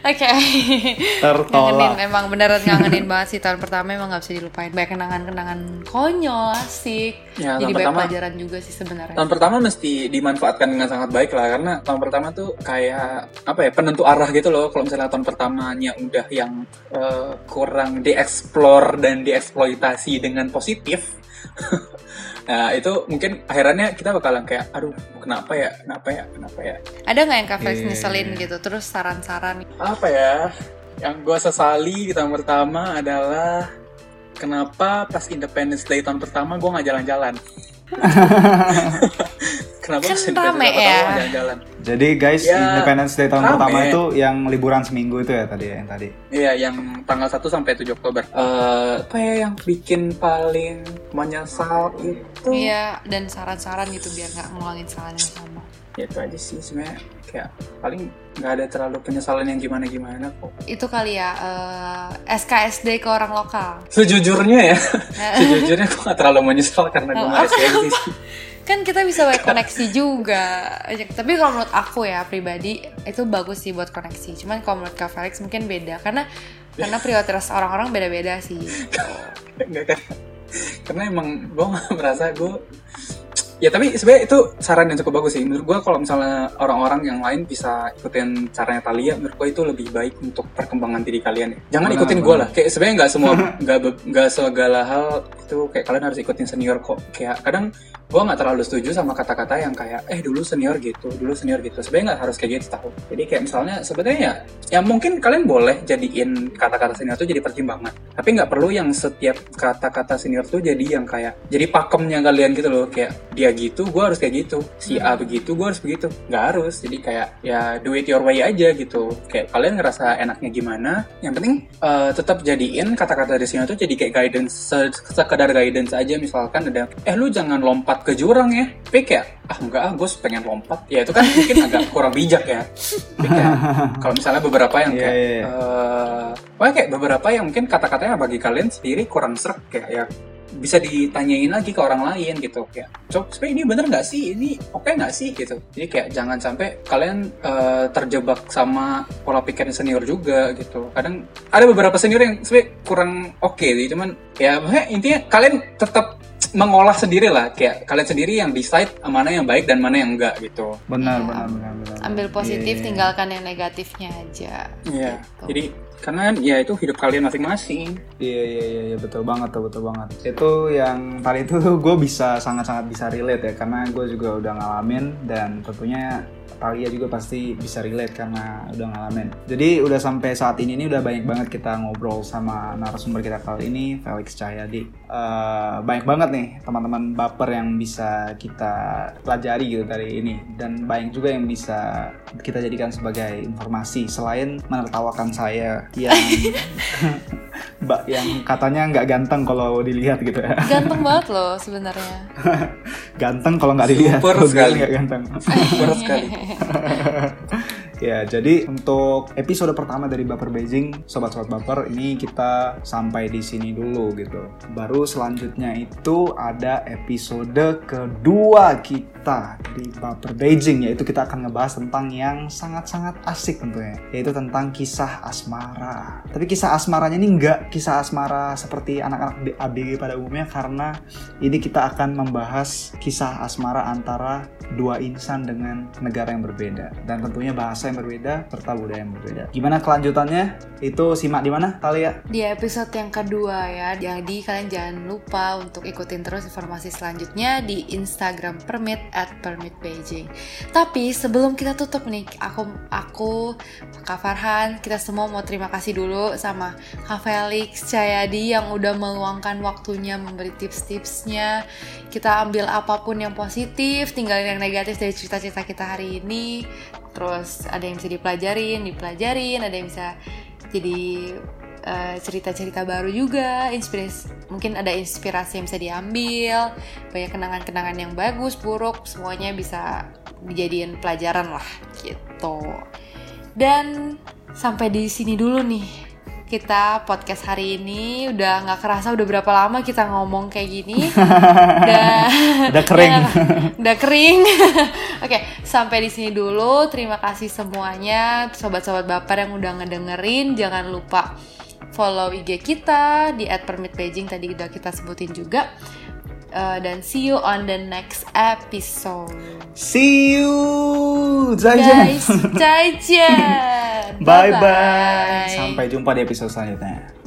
Oke. Ngangenin, Tertolak. emang beneran ngangenin banget sih tahun pertama emang gak bisa dilupain. Banyak kenangan-kenangan konyol, asik. Ya, Jadi banyak pertama- pelajaran juga sih sebenarnya. Tahun pertama mesti dimanfaatkan dengan sangat baik lah karena tahun pertama tuh kayak apa ya penentu arah gitu loh kalau misalnya tahun pertamanya udah yang eh, kurang dieksplor dan dieksploitasi dengan positif <laughs> nah itu mungkin akhirannya kita bakalan kayak aduh kenapa ya? Kenapa ya? Kenapa ya? Ada nggak yang Kak Felix Iya. ngeselin gitu? Terus saran-saran? Apa ya? Yang gue sesali di tahun pertama adalah kenapa pas Independence Day tahun pertama gue nggak jalan-jalan <laughs> kenapa Kan rame ya. jalan-jalan Jadi guys, Ya, Independence Day tahun rame. pertama itu yang liburan seminggu itu ya tadi ya yang tadi. Iya, yang tanggal 1 sampai 7 Oktober. Eh, apa ya yang bikin paling menyesal itu? Iya, dan saran-saran gitu biar nggak ngulangin kesalahan yang sama. Ya itu aja sih sebenarnya kayak paling nggak ada terlalu penyesalan yang gimana-gimana kok. Itu kali ya eh, SKSD ke orang lokal. Sejujurnya ya, <laughs> <laughs> sejujurnya aku nggak terlalu menyesal karena gue nggak SKSD sih. <laughs> kan kita bisa banyak koneksi juga tapi kalau menurut aku ya pribadi itu bagus sih buat koneksi cuman kalau menurut Kak Felix mungkin beda karena karena prioritas orang-orang beda-beda sih kan? Karena emang gue merasa gue Ya tapi sebenarnya itu saran yang cukup bagus sih. Menurut gue kalau misalnya orang-orang yang lain bisa ikutin caranya Talia, menurut gue itu lebih baik untuk perkembangan diri kalian. ya. Jangan Benar, ikutin gue lah. Kayak sebenarnya nggak semua <laughs> nggak segala hal itu kayak kalian harus ikutin senior kok. Kayak kadang gue nggak terlalu setuju sama kata-kata yang kayak eh dulu senior gitu, dulu senior gitu. Sebenarnya nggak harus kayak gitu tahu. Jadi kayak misalnya sebenarnya ya, ya mungkin kalian boleh jadiin kata-kata senior itu jadi pertimbangan. Tapi nggak perlu yang setiap kata-kata senior tuh jadi yang kayak jadi pakemnya kalian gitu loh. Kayak dia gitu, gue harus kayak gitu. Si A begitu, gue harus begitu. Nggak harus. Jadi kayak ya do it your way aja gitu. Kayak kalian ngerasa enaknya gimana. Yang penting eh, tetap jadiin kata-kata dari senior tuh jadi kayak guidance, se- sekedar guidance aja. Misalkan ada, eh lu jangan lompat ke jurang ya. Tapi kayak, ah enggak ah, gue pengen lompat. Ya itu kan <laughs> mungkin agak kurang bijak ya. <laughs> Kalau misalnya beberapa yang Iya, kayak iya. eh pokoknya kayak beberapa yang mungkin kata-katanya bagi kalian sendiri kurang serak kayak ya bisa ditanyain lagi ke orang lain gitu kayak cok sebenarnya ini bener nggak sih ini oke nggak sih gitu jadi kayak jangan sampai kalian eh, terjebak sama pola pikir senior juga gitu kadang ada beberapa senior yang sebenarnya kurang oke sih cuman ya intinya kalian tetap mengolah sendiri lah kayak kalian sendiri yang decide mana yang baik dan mana yang enggak gitu Benar, Iya. benar, benar, benar. ambil positif Iya. tinggalkan yang negatifnya aja Iya, Gitu. jadi karena ya itu hidup kalian masing-masing Iya iya iya iya, betul banget tuh betul banget. Itu yang tadi itu gue bisa sangat-sangat bisa relate ya karena gue juga udah ngalamin dan tentunya Talia juga pasti bisa relate karena udah ngalamin. Jadi udah sampai saat ini ini udah banyak banget kita ngobrol sama narasumber kita kali ini Felix Cahyadi. Eh, banyak banget nih teman-teman baper yang bisa kita pelajari gitu dari ini dan banyak juga yang bisa kita jadikan sebagai informasi selain menertawakan saya yang Mbak yang <laughs> katanya nggak ganteng kalau dilihat gitu ya. ganteng banget loh sebenarnya <laughs> Ganteng kalau nggak dilihat. Super sekali. nggak ganteng. Super sekali <laughs> ya, jadi untuk episode pertama dari Baper Beijing, sobat-sobat Baper ini kita sampai di sini dulu gitu. Baru selanjutnya itu ada episode kedua kita di Baper Beijing yaitu kita akan ngebahas tentang yang sangat-sangat asik tentunya, yaitu tentang kisah asmara. Tapi kisah asmaranya ini nggak kisah asmara seperti anak-anak ABG pada umumnya karena ini kita akan membahas kisah asmara antara dua insan dengan negara yang berbeda dan tentunya bahasa yang berbeda serta budaya yang berbeda. Gimana kelanjutannya? Itu simak di mana, Talia? di episode yang kedua ya jadi kalian jangan lupa untuk ikutin terus informasi selanjutnya di Instagram permit at permit Beijing tapi sebelum kita tutup nih aku aku Kak Farhan kita semua mau terima kasih dulu sama Kak Felix Cahyadi yang udah meluangkan waktunya memberi tips-tipsnya kita ambil apa pun yang positif tinggalin yang negatif dari cerita-cerita kita hari ini terus ada yang bisa dipelajarin dipelajarin ada yang bisa jadi eh, cerita-cerita baru juga inspirasi mungkin ada inspirasi yang bisa diambil banyak kenangan-kenangan yang bagus buruk semuanya bisa dijadiin pelajaran lah gitu. Dan sampai di sini dulu nih kita podcast hari ini. Udah nggak kerasa udah berapa lama kita ngomong kayak gini. <laughs> Udah Udah kering. <laughs> udah kering. <laughs> Oke sampai di sini dulu. Terima kasih semuanya. Sobat-sobat baper yang udah ngedengerin jangan lupa follow IG kita di @permitbeijing. Tadi udah kita sebutin juga Uh, dan see you on the next episode See you. Zaijian. guys, 再见 Bye bye. Sampai jumpa di episode selanjutnya.